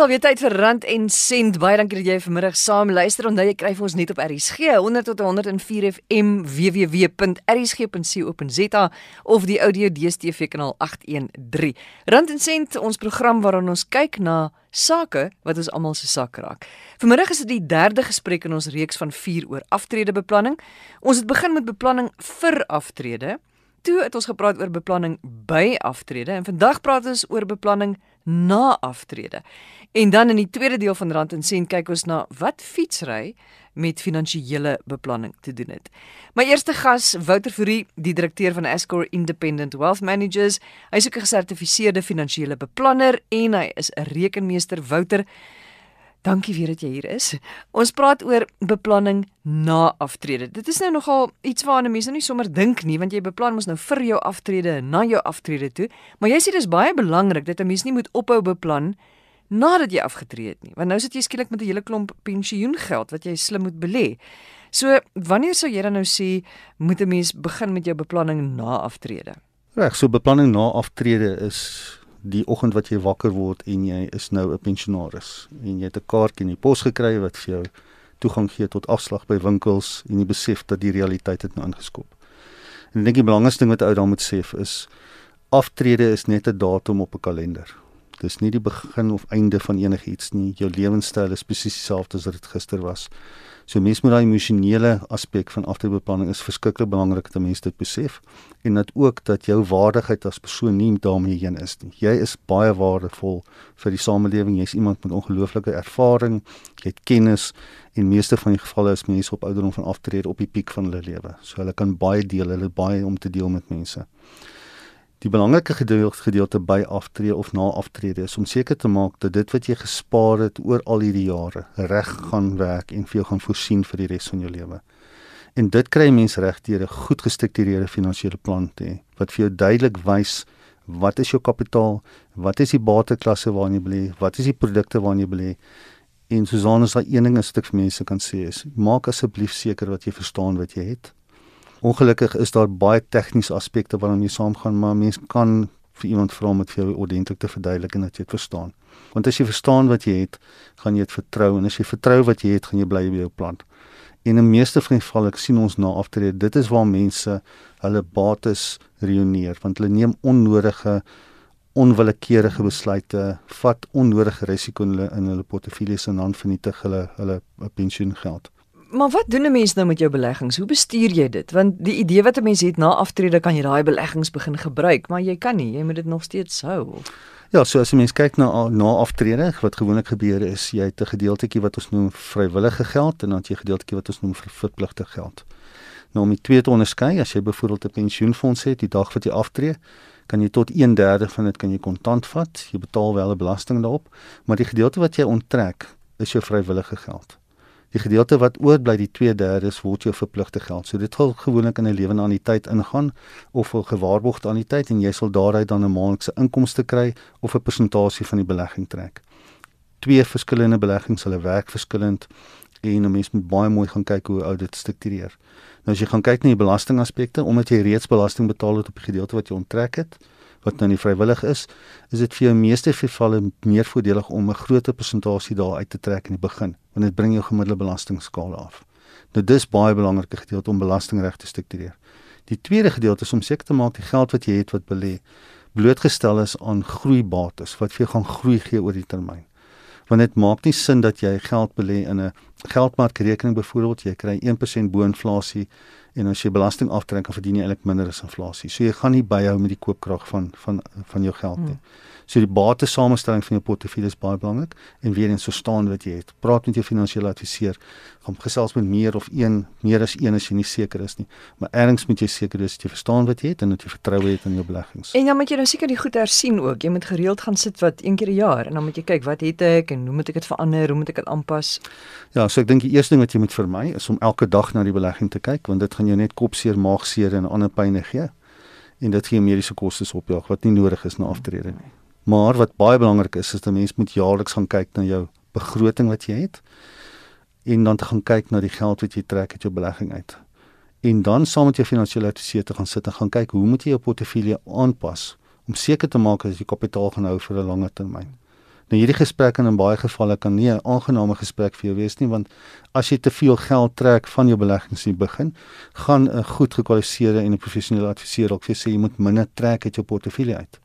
alweer tyd vir rand en sent. Baie dankie dat jy vanmiddag saam luister. Onthou jy kry vir ons net op RSG 100 tot 104 FM www.rsg.co.za of die audio DStv kanaal 813. Rand en sent, ons program waarin ons kyk na sake wat ons almal se sak raak. Vanmiddag is dit die derde gesprek in ons reeks van 4 oor aftredebeplanning. Ons het begin met beplanning vir aftrede. Toe het ons gepraat oor beplanning by aftrede en vandag praat ons oor beplanning na aftrede. En dan in die tweede deel van Rand en Sent kyk ons na wat fietsry met finansiële beplanning te doen het. My eerste gas, Wouter Fourie, die direkteur van Ascor Independent Wealth Managers. Hy is ook 'n gesertifiseerde finansiële beplanner en hy is 'n rekenmeester. Wouter, Dankie weer dat jy hier is. Ons praat oor beplanning na aftrede. Dit is nou nogal iets waarna mense nou nie sommer dink nie, want jy beplan mos nou vir jou aftrede en na jou aftrede toe, maar jy sê dis baie belangrik dat 'n mens nie moet ophou beplan nadat jy afgetree het nie, want nou sit jy skielik met 'n hele klomp pensioengeld wat jy slim moet belê. So, wanneer sou jy dan nou sê moet 'n mens begin met jou beplanning na aftrede? Reg, so beplanning na aftrede is die oggend wat jy wakker word en jy is nou 'n pensionaris en jy het 'n kaartjie in die pos gekry wat vir jou toegang gee tot afslag by winkels en jy besef dat die realiteit het nou ingeskop. En ek dink die belangrikste ding wat ou dan moet sê is aftrede is net 'n datum op 'n kalender. Dis nie die begin of einde van enigiets nie. Jou lewenstyl is presies dieselfde as wat dit gister was. So mens moet daai emosionele aspek van aftreebeplanning is verskriklik belangrik dat mense dit besef en dat ook dat jou waardigheid as persoon nie daarmee heen is nie. Jy is baie waardevol vir die samelewing. Jy's iemand met ongelooflike ervaring, jy het kennis en meeste van die gevalle is mense op ouderdom van aftrede op die piek van hulle lewe. So hulle kan baie deel, hulle baie om te deel met mense. Die belangrike gedeelte by aftrede of na aftrede is om seker te maak dat dit wat jy gespaar het oor al hierdie jare reg gaan werk en vir jou gaan voorsien vir die res van jou lewe. En dit kry mense reg deur 'n goed gestruktureerde finansiële plan te hê wat vir jou duidelik wys wat is jou kapitaal, wat is die bateklasse waarin jy belê, wat is die produkte waarin jy belê. En Susan is daai een ding 'n stuk vir mense kan sê is maak asseblief seker dat jy verstaan wat jy het Ongelukkig is daar baie tegniese aspekte waarmee jy saamgaan, maar mens kan vir iemand vra om dit vir jou ordentlik te verduidelik en dat jy dit verstaan. Want as jy verstaan wat jy het, gaan jy dit vertrou en as jy vertrou wat jy het, gaan jy bly by jou plan. En in meeste van die gevalle ek sien ons na aftrede, dit is waar mense hulle bates reuneer want hulle neem onnodige onwillekeurige besluite, vat onnodige risiko in hulle in hulle portefeuilles en dan vernietig hulle hulle pensioengeld maar wat doen 'n mens nou met jou beleggings? Hoe bestuur jy dit? Want die idee wat 'n mens het na aftrede kan jy daai beleggings begin gebruik, maar jy kan nie, jy moet dit nog steeds hou. Ja, so as 'n mens kyk na na aftrede, wat gewoonlik gebeur is jy het 'n gedeeltjie wat ons noem vrywillige geld en dan het jy 'n gedeeltjie wat ons noem verpligte geld. Nou om die twee te onderskei, as jy byvoorbeeld 'n pensioenfonds het, die dag wat jy aftree, kan jy tot 1/3 van dit kan jy kontant vat. Jy betaal wel 'n belasting daarop, maar die gedeelte wat jy onttrek is jou vrywillige geld. Die gedeelte wat oorbly, die 2/3 word jou verpligte geld. So dit gaan gewoonlik in 'n lewende anniteit ingaan of 'n gewaarborgde anniteit en jy sal daaruit dan 'n maandelikse inkomste kry of 'n persentasie van die belegging trek. Twee verskillende beleggings, hulle werk verskillend en 'n mens moet baie mooi gaan kyk hoe ou dit struktureer. Nou as jy gaan kyk na die belastingaspekte, omdat jy reeds belasting betaal het op die gedeelte wat jy onttrek het, wat nou nie vrywillig is, is dit vir jou meeste gevalle meer voordelig om 'n groter persentasie daar uit te trek in die begin, want dit bring jou gemiddelde belastingskaal af. Nou dis baie belangrike gedeelte om belastingreg te struktureer. Die tweede gedeelte is om seker te maak die geld wat jy het wat belê blootgestel is aan groeibates wat vir jou gaan groei gee oor die termyn. Want dit maak nie sin dat jy geld belê in 'n geldmarkrekening byvoorbeeld, jy kry 1% bo-inflasie en as jy belasting aftrek dan verdien jy eintlik minder as inflasie. So jy gaan nie byhou met die koopkrag van van van jou geld nie. Hmm. So die batesamestelling van jou portefeulje is baie belangrik en weer eens verstaan wat jy het. Praat met jou finansiële adviseur. Gaan gesels met meer of een, meer as een as jy nie seker is nie. Maar ergens moet jy seker wees dat jy verstaan wat jy het en dat jy vertroue het in jou beleggings. En dan moet jy nou seker die goed hersien ook. Jy moet gereeld gaan sit wat een keer 'n jaar en dan moet jy kyk wat het ek en hoe moet ek dit verander, hoe moet ek dit aanpas? Ja, so ek dink die eerste ding wat jy moet vermy is om elke dag na die belegging te kyk want dit gaan jou net kopseer, maagseer en ander pynne gee. En dit gee mediese kostes opjaag wat nie nodig is na aftrede nie. Maar wat baie belangrik is, is dat mens moet jaarliks gaan kyk na jou begroting wat jy het en dan te gaan kyk na die geld wat jy trek uit jou belegging uit. En dan saam met jou finansiële adviseur te gaan sit en gaan kyk hoe moet jy jou portefeulje aanpas om seker te maak dat jy kapitaal gaan hou vir 'n langer termyn. Nou hierdie gesprek kan in baie gevalle kan nie 'n aangename gesprek vir jou wees nie want as jy te veel geld trek van jou beleggings in die begin, gaan 'n goed gekwalifiseerde en 'n professionele adviseur ook vir sê jy moet minder trek uit jou portefeulje uit.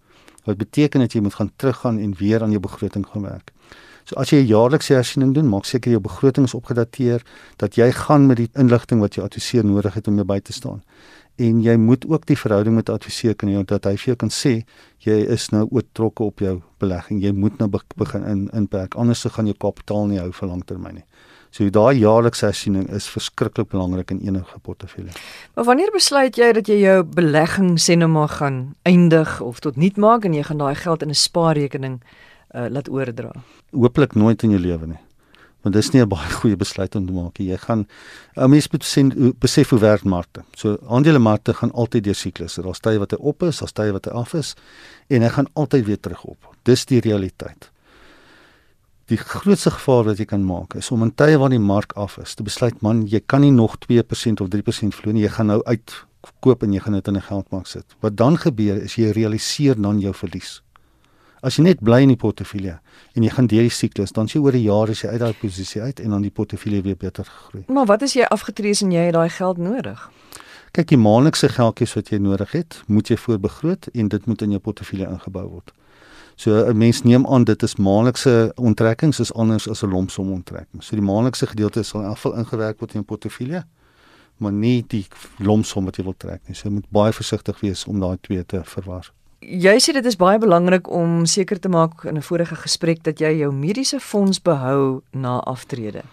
Wat beteken dat jy moet gaan teruggaan en weer aan jou begroting gaan werk. So as jy 'n jaarlikse hersiening doen, maak seker jou begroting is opgedateer dat jy gaan met die inligting wat jou adviseur nodig het om jou by te staan en jy moet ook die verhouding met adviseur kan hê dat hy vir jou kan sê jy is nou oortrokke op jou belegging. Jy moet nou begin in inperk anders gaan jou kapitaal nie hou vir langtermyn nie. So daai jaarlikse hersiening is verskriklik belangrik in enige portefeulje. Maar wanneer besluit jy dat jy jou belegging sê nou maar gaan eindig of tot niet maak en jy gaan daai geld in 'n spaarrekening uh, laat oordra? Hooplik nooit in jou lewe nie want dis nie 'n baie goeie besluit om te maak nie. Jy gaan 'n mens moet sien besef hoe werk markte. So aandelemarkte gaan altyd deur siklusse. Daar's tye wat hy op is, daar's tye wat hy af is en hy gaan altyd weer terug op. Dis die realiteit. Die grootste gevaar wat jy kan maak is om in tye waar die mark af is te besluit man, jy kan nie nog 2% of 3% vloei nie. Jy gaan nou uitkoop en jy gaan dit in 'n geldmark sit. Wat dan gebeur is jy realiseer dan jou verlies. As jy net bly in die portefeulje en jy gaan deur die siklus, dan sien jy oor die jare as jy uit daai posisie uit en dan die portefeulje weer beter gegroei. Maar wat as jy afgetree is en jy het daai geld nodig? Kyk, die maandelikse geldjies wat jy nodig het, moet jy voorbegroot en dit moet in jou portefeulje ingebou word. So 'n mens neem aan dit is maandelikse onttrekkings is anders as 'n lompsom onttrekking. So die maandelikse gedeelte sal in afval ingewerk word in jou portefeulje, maar nie die lompsom wat jy wil trek nie. So jy moet baie versigtig wees om daai twee te verwar jy sê dit is baie belangrik om seker te maak in 'n vorige gesprek dat jy jou mediese fonds behou na aftrede.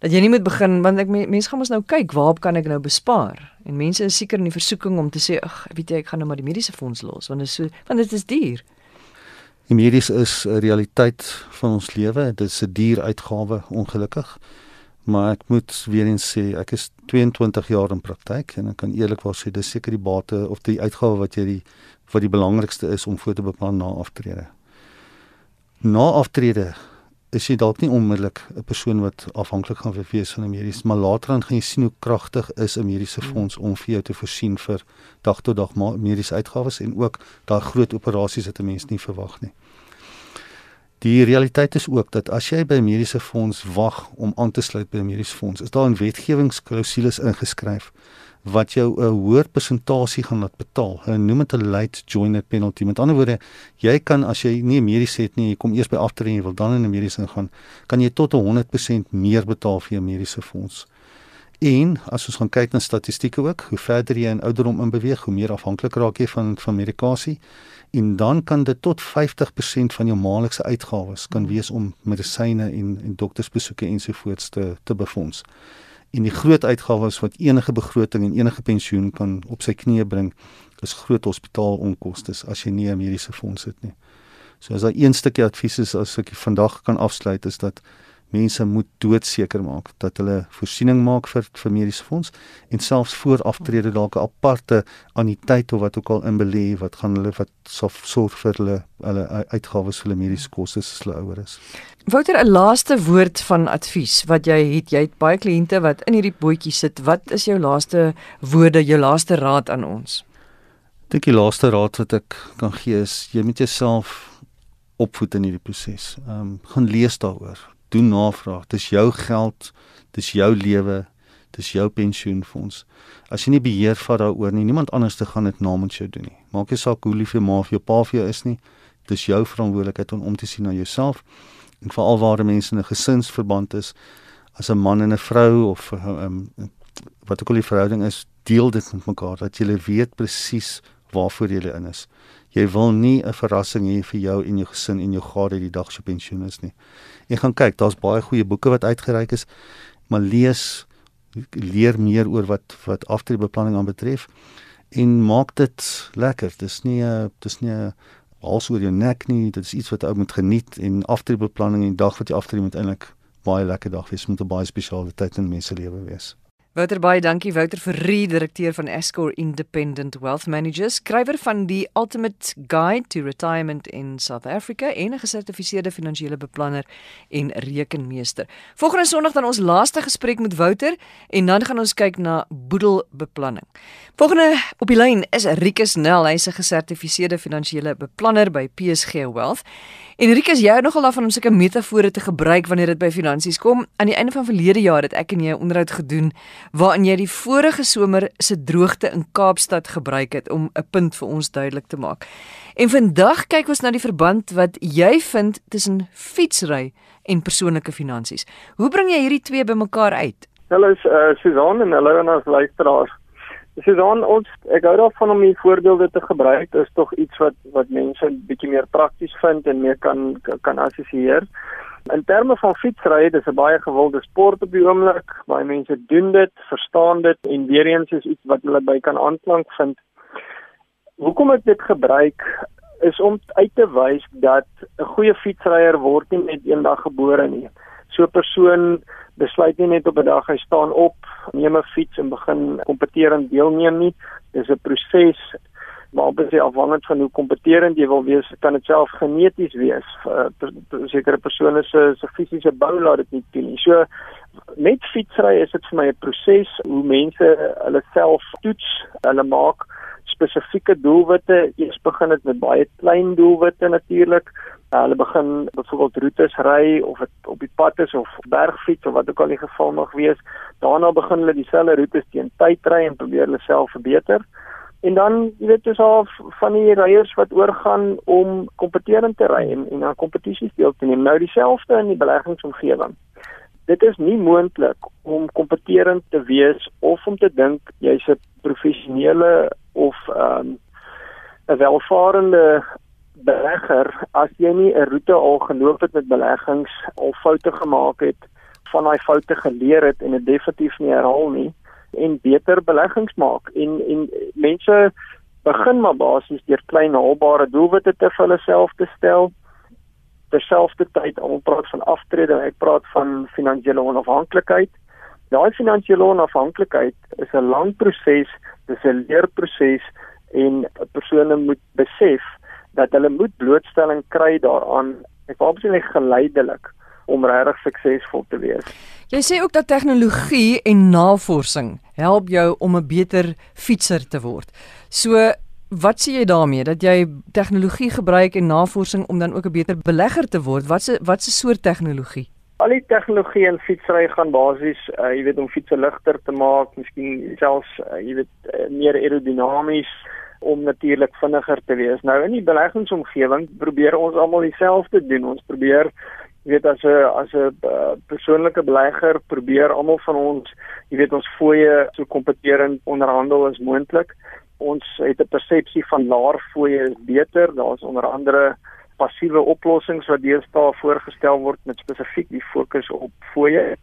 Dat jy nie moet begin want ek mense gaan mos nou kyk waarop kan ek nou bespaar? En mense is seker in die versoeking om te sê ag, weet jy, ek gaan nou maar die mediese fonds los want dit is so want dit is duur. Die medies is 'n realiteit van ons lewe. Dit is 'n duur uitgawe ongelukkig. Maar ek moet weer eens sê ek is 22 jaar in praktyk en ek kan eerlikwaar sê dis seker die bate of die uitgawe wat jy die wat die belangrikste is om voor te beplan na aftrede. Na aftrede is jy dalk nie onmiddellik 'n persoon wat afhanklik gaan wees van 'n mediese, maar later dan gaan jy sien hoe kragtig is 'n mediese fonds om vir jou te voorsien vir dag tot dag mediese uitgawes en ook daai groot operasies wat 'n mens nie verwag nie. Die realiteit is ook dat as jy by 'n mediese fonds wag om aan te sluit by 'n mediese fonds, is daar 'n wetgewingsklausules ingeskryf wat jou 'n hoër persentasie gaan laat betaal. Hulle noem dit 'n late joiner penalty. Met ander woorde, jy kan as jy nie 'n mediese het nie, jy kom eers by aftrede en jy wil dan in 'n mediese ingaan, kan jy tot 100% meer betaal vir jou mediese fonds. En as ons gaan kyk na statistieke ook, hoe verder jy in ouderdom in beweeg, hoe meer afhanklik raak jy van van medikasie. En dan kan dit tot 50% van jou maandelikse uitgawes kan wees om medisyne en en doktersbesoeke ensovoorts te te befonds en die groot uitgawes wat enige begroting en enige pensioen kan op sy knieë bring is groot hospitaalonkoste as jy nie 'n mediese fonds het nie. So as daar een stukkie advies is as ek vandag kan afsluit is dat mense moet doodseker maak dat hulle voorsiening maak vir vir mediese fonds en selfs voor aftrede dalk 'n aparte anniteit of wat ook al in belê wat gaan hulle wat sorg vir hulle hulle uitgawes vir hulle mediese koste as hulle ouer is. Wouter 'n laaste woord van advies wat jy het jy het baie kliënte wat in hierdie bootjie sit wat is jou laaste woorde jou laaste raad aan ons? Dink die laaste raad wat ek kan gee is jy moet jouself opvoed in hierdie proses. Ehm um, gaan lees daaroor doen navraag. Dis jou geld, dis jou lewe, dis jou pensioenfonds. As jy nie beheer vat daaroor nie, niemand anders te gaan dit namens jou doen nie. Maak nie saak hoe lief jou ma of jou pa vir jou is nie. Dis jou verantwoordelikheid om om te sien na jouself. En veral waar mense in 'n gesinsverband is, as 'n man en 'n vrou of 'n um, ehm, wat ook al die verhouding is, deel dit met mekaar dat jy weet presies waarvoor jy in is. Jy wil nie 'n verrassing hê vir jou en jou gesin en jou gade die dag se pensioen is nie en gaan kyk, daar's baie goeie boeke wat uitgereik is, maar lees leer meer oor wat wat aftreebeplanning aanbetref en maak dit lekker. Dis nie 'n dis nie 'n hals oor jou nek nie, dit is iets wat ou moet geniet en aftreebeplanning en die dag wat jy aftree moet eintlik baie lekker dag wees, moet 'n baie spesiale tyd in mense lewe wees. Wouter baie dankie Wouter vir die direkteur van Escor Independent Wealth Managers, skrywer van die Ultimate Guide to Retirement in South Africa en 'n gesertifiseerde finansiële beplanner en rekenmeester. Volgende Sondag dan ons laaste gesprek met Wouter en dan gaan ons kyk na boedelbeplanning. Volgende op die lyn is Rikus Nel, hy's 'n gesertifiseerde finansiële beplanner by PSG Wealth. En Rikus, jy hou nogal daarvan om sulke metafore te gebruik wanneer dit by finansies kom. Aan die einde van verlede jaar het ek en jy 'n onderhoud gedoen waarin jy die vorige somer se droogte in Kaapstad gebruik het om 'n punt vir ons duidelik te maak. En vandag kyk ons na die verband wat jy vind tussen fietsry en persoonlike finansies. Hoe bring jy hierdie twee bymekaar uit? Hallo uh, Susan en hallo aan ons luisteraars. Susan, ons ek hou daarvan om die voorbeelde te gebruik. Dit is tog iets wat wat mense bietjie meer prakties vind en meer kan kan assosieer. In terme van fietsry, dis 'n baie gewilde sport op die oomblik. Baie mense doen dit, verstaan dit en weer eens is iets wat hulle by kan aanklank vind. Hoekom ek dit gebruik is om uit te wys dat 'n goeie fietsryer word nie net eendag gebore nie. So 'n persoon besluit nie net op 'n dag hy staan op, neem 'n fiets en begin kompeteer en deelneem nie. Dis 'n proses maar op basis afhangend van hoe kompeterend jy wil wees, kan dit self geneties wees. Uh, sekere persone se se fisiese bou laat dit nie toe nie. So met fietsry is dit vir my 'n proses hoe mense hulle self toets, hulle maak spesifieke doelwitte. Eers begin dit met baie klein doelwitte natuurlik. Uh, hulle begin byvoorbeeld roetes ry of dit op die pad is of bergfiets of wat ook al die geval mag wees. Daarna begin hulle dieselfde roetes teen tyd ry en probeer hulle self verbeter. En dan, jy weet, is al van die ryers wat oorgaan om kompeterend te ry en en aan kompetisies deel te neem. Nou dieselfde in die beleggingsomgewing. Dit is nie moontlik om kompeterend te wees of om te dink jy's 'n professionele of ehm, 'n um, welvarende belegger as jy nie 'n roete al geloop het met beleggings of foute gemaak het, van daai foute geleer het en dit definitief nie herhaal nie en beter beleggings maak. En en mense begin maar basies deur klein haalbare doelwitte te vir hulle self te stel. Terselfdertyd almal praat van aftrede ek praat van finansiële onafhanklikheid. Daai finansiële onafhanklikheid is 'n lang proses dis 'n leerproses en persone moet besef dat hulle moet blootstelling kry daaraan. Ek wil absoluut geleidelik om regtig suksesvol te wees. Jy sê ook dat tegnologie en navorsing help jou om 'n beter fietser te word. So wat sê jy daarmee dat jy tegnologie gebruik en navorsing om dan ook 'n beter belegger te word? Wat se wat se soort tegnologie? Al die tegnologie in fietsry gaan basies, uh, jy weet, om fietsse ligter te maak, miskien selfs uh, jy weet uh, meer aerodinamies om natuurlik vinniger te wees. Nou in die beleggingsomgewing probeer ons almal dieselfde doen. Ons probeer jy weet as 'n as 'n uh, persoonlike belegger probeer almal van ons, jy weet ons fooie so kompeterend onderhandel as moontlik. Ons het 'n persepsie van laer fooie is beter. Daar's onder andere passiewe oplossings wat deesdae voorgestel word met spesifiek die fokus op fooie.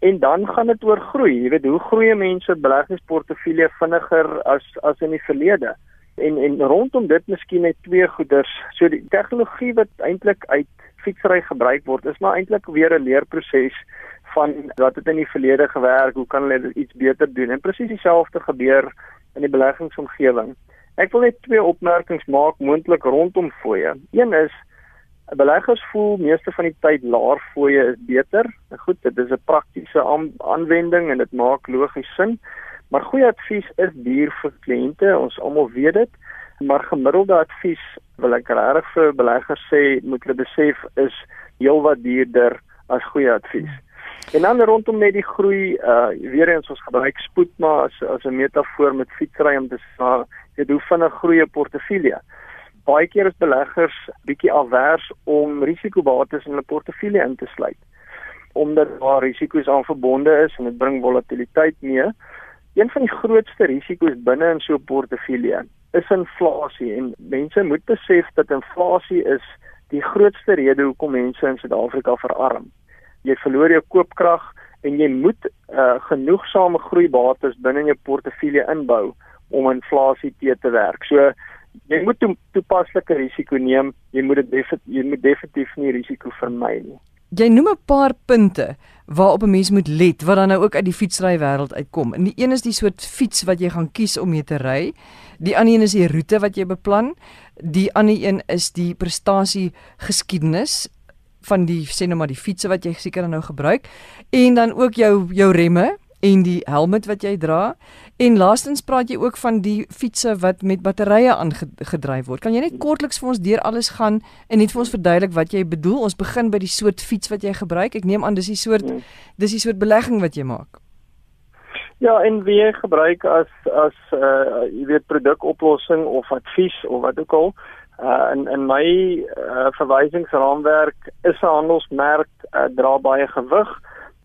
En dan gaan dit oor groei. Jy weet hoe groei mense beleggingsportefeulje vinniger as as in die verlede. En en rondom dit miskien net twee goeders. So die tegnologie wat eintlik uit fietsry gebruik word is maar eintlik weer 'n leerproses van wat het in die verlede gewerk, hoe kan hulle dit iets beter doen en presies dieselfde gebeur in die beleggingsomgewing. Ek wil net twee opmerkings maak moontlik rondom fooie. Een is beleggers voel meeste van die tyd laer fooie is beter. Nou goed, dit is 'n praktiese aanwending en dit maak logies sin. Maar goeie advies is duur vir kliënte, ons almal weet dit maar gemiddelde advies wil ek regtig vir beleggers sê moet hulle besef is heelwat duurder as goeie advies. En dan rondom net die groei, uh weer eens ons gebruik spoed maar as as 'n metafoor met fietsry om te sê jy hoe vinnig groei 'n portefeulje. Baie keer is beleggers bietjie afwers om risikobates in hulle portefeulje in te sluit omdat daar risiko's aan verbonde is en dit bring volatiliteit mee. Een van die grootste risiko's binne in so 'n portefeulje is inflasie en mense moet besef dat inflasie is die grootste rede hoekom mense in Suid-Afrika verarm. Jy verloor jou koopkrag en jy moet uh, genoegsame groeibates binne in jou portefeulje inbou om inflasie te te werk. So jy moet to toepaslike risiko neem. Jy moet dit jy moet definitief nie risiko vermy nie. Jy noem 'n paar punte waarop 'n mens moet let wat dan nou ook uit die fietsry wêreld uitkom. En die een is die soort fiets wat jy gaan kies om mee te ry. Die ander een is die roete wat jy beplan. Die ander een is die prestasie geskiedenis van die sê nou maar die fietses wat jy seker nou gebruik en dan ook jou jou remme en die helm wat jy dra en laastens praat jy ook van die fietses wat met batterye aangedryf word. Kan jy net kortliks vir ons deur alles gaan en net vir ons verduidelik wat jy bedoel? Ons begin by die soort fiets wat jy gebruik. Ek neem aan dis die soort hmm. dis die soort belegging wat jy maak. Ja, en wie gebruik as as uh jy weet produkoplossing of advies of wat ook al. Uh in in my uh, verwysingsraamwerk is 'n handelsmerk uh, dra baie gewig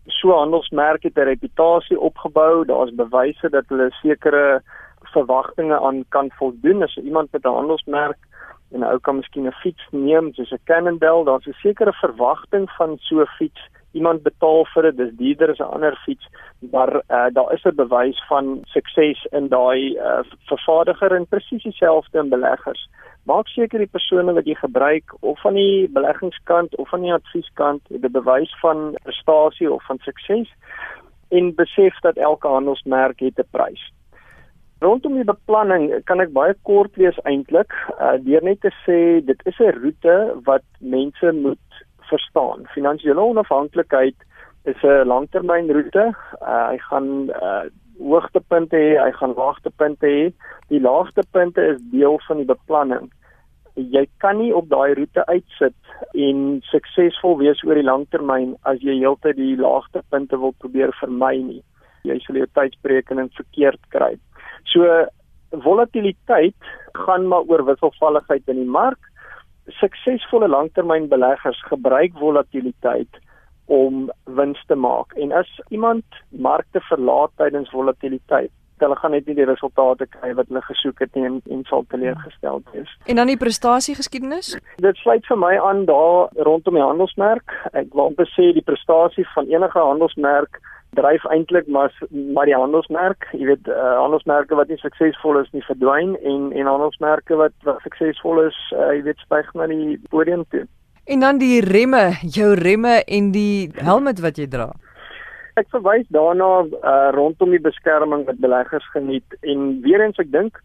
so handelsmerk het 'n reputasie opgebou, daar's bewyse dat hulle sekere verwagtinge aan kan voldoen. As iemand met 'n handelsmerk en ou kan miskien 'n fiets neem soos 'n Cannondale, daar's 'n sekere verwagting van so 'n fiets. Iemand betaal vir dit, dis duurder as 'n ander fiets, maar uh, daar is 'n bewys van sukses in daai uh, vervaardiger en presies dieselfde in beleggers maak seker die persone wat jy gebruik of van die beleggingskant of van die advieskant het 'n bewys van prestasie of van sukses en besef dat elke handelsmerk het 'n prys. Rondom die beplanning kan ek baie kort wees eintlik, uh, deur net te sê dit is 'n roete wat mense moet verstaan. Finansiële onafhanklikheid is 'n langtermynroete. Uh, hy gaan uh, hoogtepunte hê, hy gaan laagtepunte hê. Die laagste punte is deel van die beplanning jy kan nie op daai roete uitsit en suksesvol wees oor die lang termyn as jy heeltyd die laagste punte wil probeer vermy nie. Jy sal jou tydsberekening verkeerd kry. So volatiliteit gaan maar oor wisselvalligheid in die mark. Suksesvolle langtermynbeleggers gebruik volatiliteit om wins te maak. En as iemand markte verlaat tydens volatiliteit, hulle gaan net nie die resultate kry wat hulle gesoek het nie en, en sal teleurgestel wees. En dan die prestasie geskiedenis? Dit sluit vir my aan daar rondom die handelsmerk. Ek wil sê die prestasie van enige handelsmerk dryf eintlik maar maar die handelsmerk, jy weet, uh, handelsmerke wat nie suksesvol is nie verdwyn en en handelsmerke wat wat suksesvol is, uh, jy weet, styg na die podium toe. En dan die remme, jou remme en die helm wat jy dra ek verwys daarna uh, rondom die beskerming wat beleggers geniet en weer eens ek dink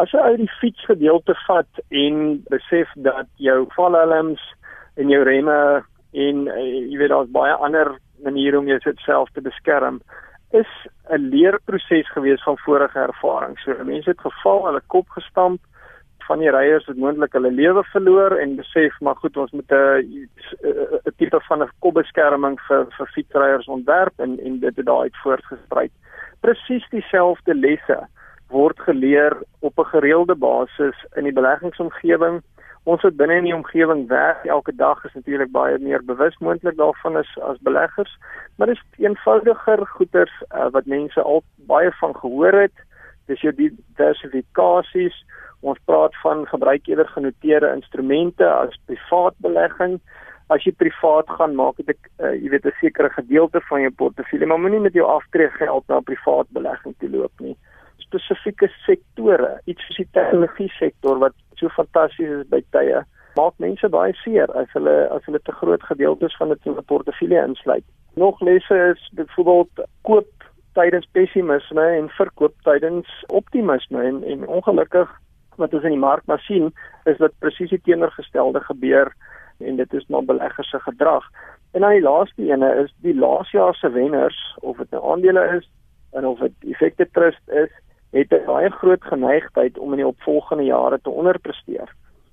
as jy uit die fietsgedeelte vat en besef dat jou valhelms en jou remme en uh, jy weet daar's baie ander maniere om jouself te beskerm is 'n leerproses gewees van vorige ervaring. So mense het geval, hulle kop gestamp, van die ryers het moontlik hulle lewe verloor en besef maar goed ons moet 'n 'n tipe van 'n kopbeskerming vir vir fietsryers ontwerp en en dit het daaruit voortgesprei. Presies dieselfde lesse word geleer op 'n gereelde basis in die beleggingsomgewing. Ons wat binne in die omgewing werk elke dag is natuurlik baie meer bewus moontlik daarvan as as beleggers, maar dit is eenvoudiger goeders uh, wat mense al baie van gehoor het. Dis jou diversifikasies, Ons praat van gebruik eerder genoteerde instrumente as privaat belegging. As jy privaat gaan maak dit ek uh, jy weet 'n sekere gedeelte van jou portefeulje, maar moenie met jou aftreegeld na privaat belegging toe loop nie. Spesifieke sektore, iets soos die tegnologie sektor wat so fantasties is by tye, maak mense baie seer as hulle as hulle te groot gedeeltes van dit in 'n portefeulje insluit. Nog lesse is byvoorbeeld koop tydens pessimisme en verkoop tydens optimisme en en ongelukkig wat ons in die mark maar sien is dat presies die teenoorgestelde gebeur en dit is maar beleggers se gedrag. En dan die laaste ene is die laas jaar se wenners of dit nou aandele is en of dit effekte trust is, het 'n baie groot geneigtheid om in die opvolgende jare te onderpresteer.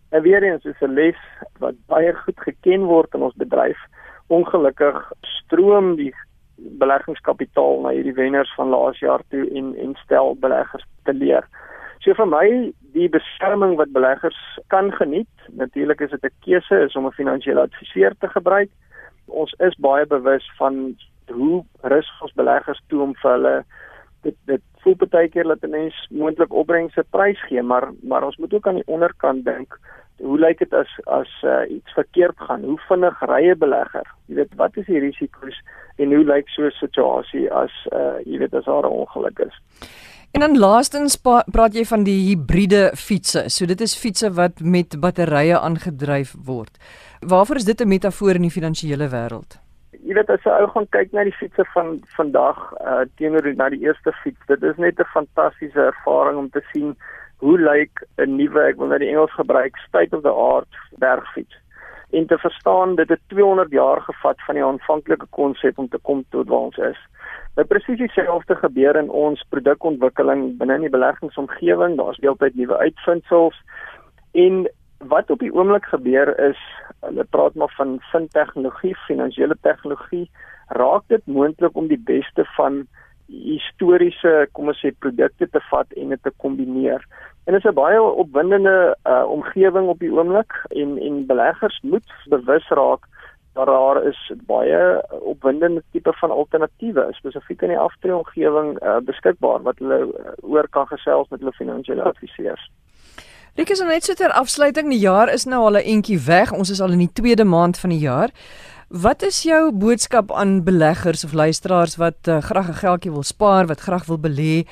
En weer eens is 'n les wat baie goed geken word in ons bedryf. Ongelukkig stroom die beleggingskapitaal na hierdie wenners van laas jaar toe en en stel beleggers te leer. So vir my die beskerming wat beleggers kan geniet, natuurlik is dit 'n keuse is om 'n finansiële adviseur te gebruik. Ons is baie bewus van hoe risiko ons beleggers toe om vir hulle dit dit voel baie keer dat 'n mens moontlik opbrengse prys gee, maar maar ons moet ook aan die onderkant dink. Hoe lyk dit as as uh, iets verkeerd gaan? Hoe vinnig ry 'n belegger? Jy weet, wat is die risiko's en hoe lyk so 'n situasie as uh, jy weet as daar 'n ongeluk is? En dan laastens praat jy van die hibriede fietses. So dit is fietses wat met batterye aangedryf word. Waarvoor is dit 'n metafoor in die finansiële wêreld? Jy weet as jy ou gaan kyk na die fietsse van vandag uh teenoor na die eerste fiets, dit is net 'n fantastiese ervaring om te sien hoe lyk 'n nuwe, ek wil nou die Engels gebruik, state of the art bergfiets. En te verstaan dit het 200 jaar gevat van die aanvanklike konsep om te kom tot waar ons is. Nou presies dieselfde gebeur in ons produkontwikkeling binne in die beleggingsomgewing. Daar's deeltyd nuwe uitvindsels en wat op die oomblik gebeur is, hulle praat maar van fintegnologie, finansiële tegnologie, raak dit moontlik om die beste van historiese, kom ons sê, produkte te vat en dit te kombineer. En dit is 'n baie opwindende uh, omgewing op die oomblik en en beleggers moet bewus raak dat daar is baie opwindende tipe van alternatiewe spesifiek in die aftreeomgewing uh, beskikbaar wat hulle uh, oor kan gesels met hulle finansiële adviseurs. Ek is net so ter afsluiting. Die jaar is nou al 'n entjie weg. Ons is al in die tweede maand van die jaar. Wat is jou boodskap aan beleggers of luisteraars wat uh, graag 'n geldjie wil spaar, wat graag wil belê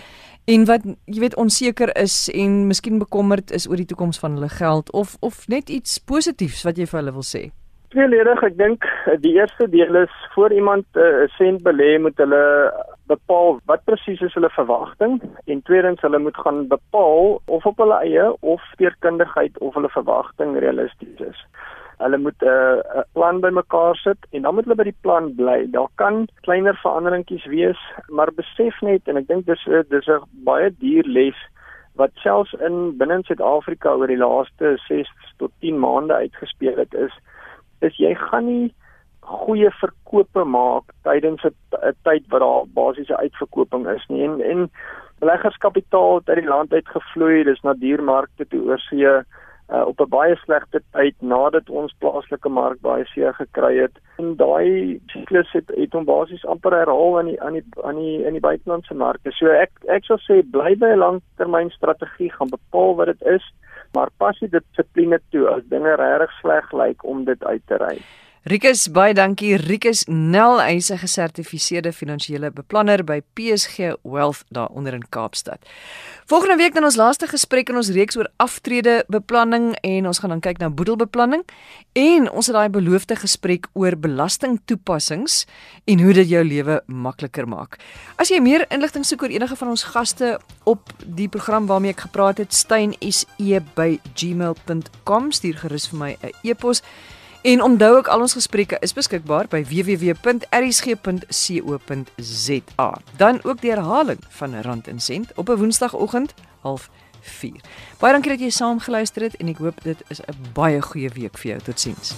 en wat jy weet onseker is en miskien bekommerd is oor die toekoms van hulle geld of of net iets positiefs wat jy vir hulle wil sê? Tweeledig, ek dink die eerste deel is voor iemand eh, 'n uh, sent belê moet hulle bepaal wat presies is hulle verwagting en tweedens hulle moet gaan bepaal of op hulle eie of steurkundigheid of hulle verwagting realisties is. Hulle moet 'n uh, 'n plan bymekaar sit en dan moet hulle by die plan bly. Daar kan kleiner veranderingkies wees, maar besef net en ek dink dis dis 'n baie duur les wat selfs in binne Suid-Afrika oor die laaste 6 tot 10 maande uitgespeel het is is jy gaan nie goeie verkope maak tydens 'n tyd wat daar basiese uitverkoping is nie en en beleggerskapitaal het uit die land uitgevloei dis na diermarkte toe oorsee uh, op 'n baie slegte tyd nadat ons plaaslike mark baie seer gekry het en daai siklus het het hom basies amper herhaal aan die aan die aan die in die buitelandse markte so ek ek sou sê bly by 'n langtermynstrategie gaan bepaal wat dit is maar pas dit dissipline toe as dinge regtig sleg lyk om dit uit te ry. Rikus baie dankie Rikus Nel hy's 'n gesertifiseerde finansiële beplanner by PSG Wealth daar onder in Kaapstad. Volgende week dan ons laaste gesprek in ons reeks oor aftrede beplanning en ons gaan dan kyk na boedelbeplanning en ons het daai beloofde gesprek oor belastingtoepassings en hoe dit jou lewe makliker maak. As jy meer inligting soek oor enige van ons gaste op die program waarmee ek gepraat het, stein.se@gmail.com stuur gerus vir my 'n e-pos. En onthou ook al ons gesprekke is beskikbaar by www.rsg.co.za. Dan ook die herhaling van Rand en Sent op 'n Woensdagoggend 04:30. Baie dankie dat jy saam geluister het en ek hoop dit is 'n baie goeie week vir jou. Totsiens.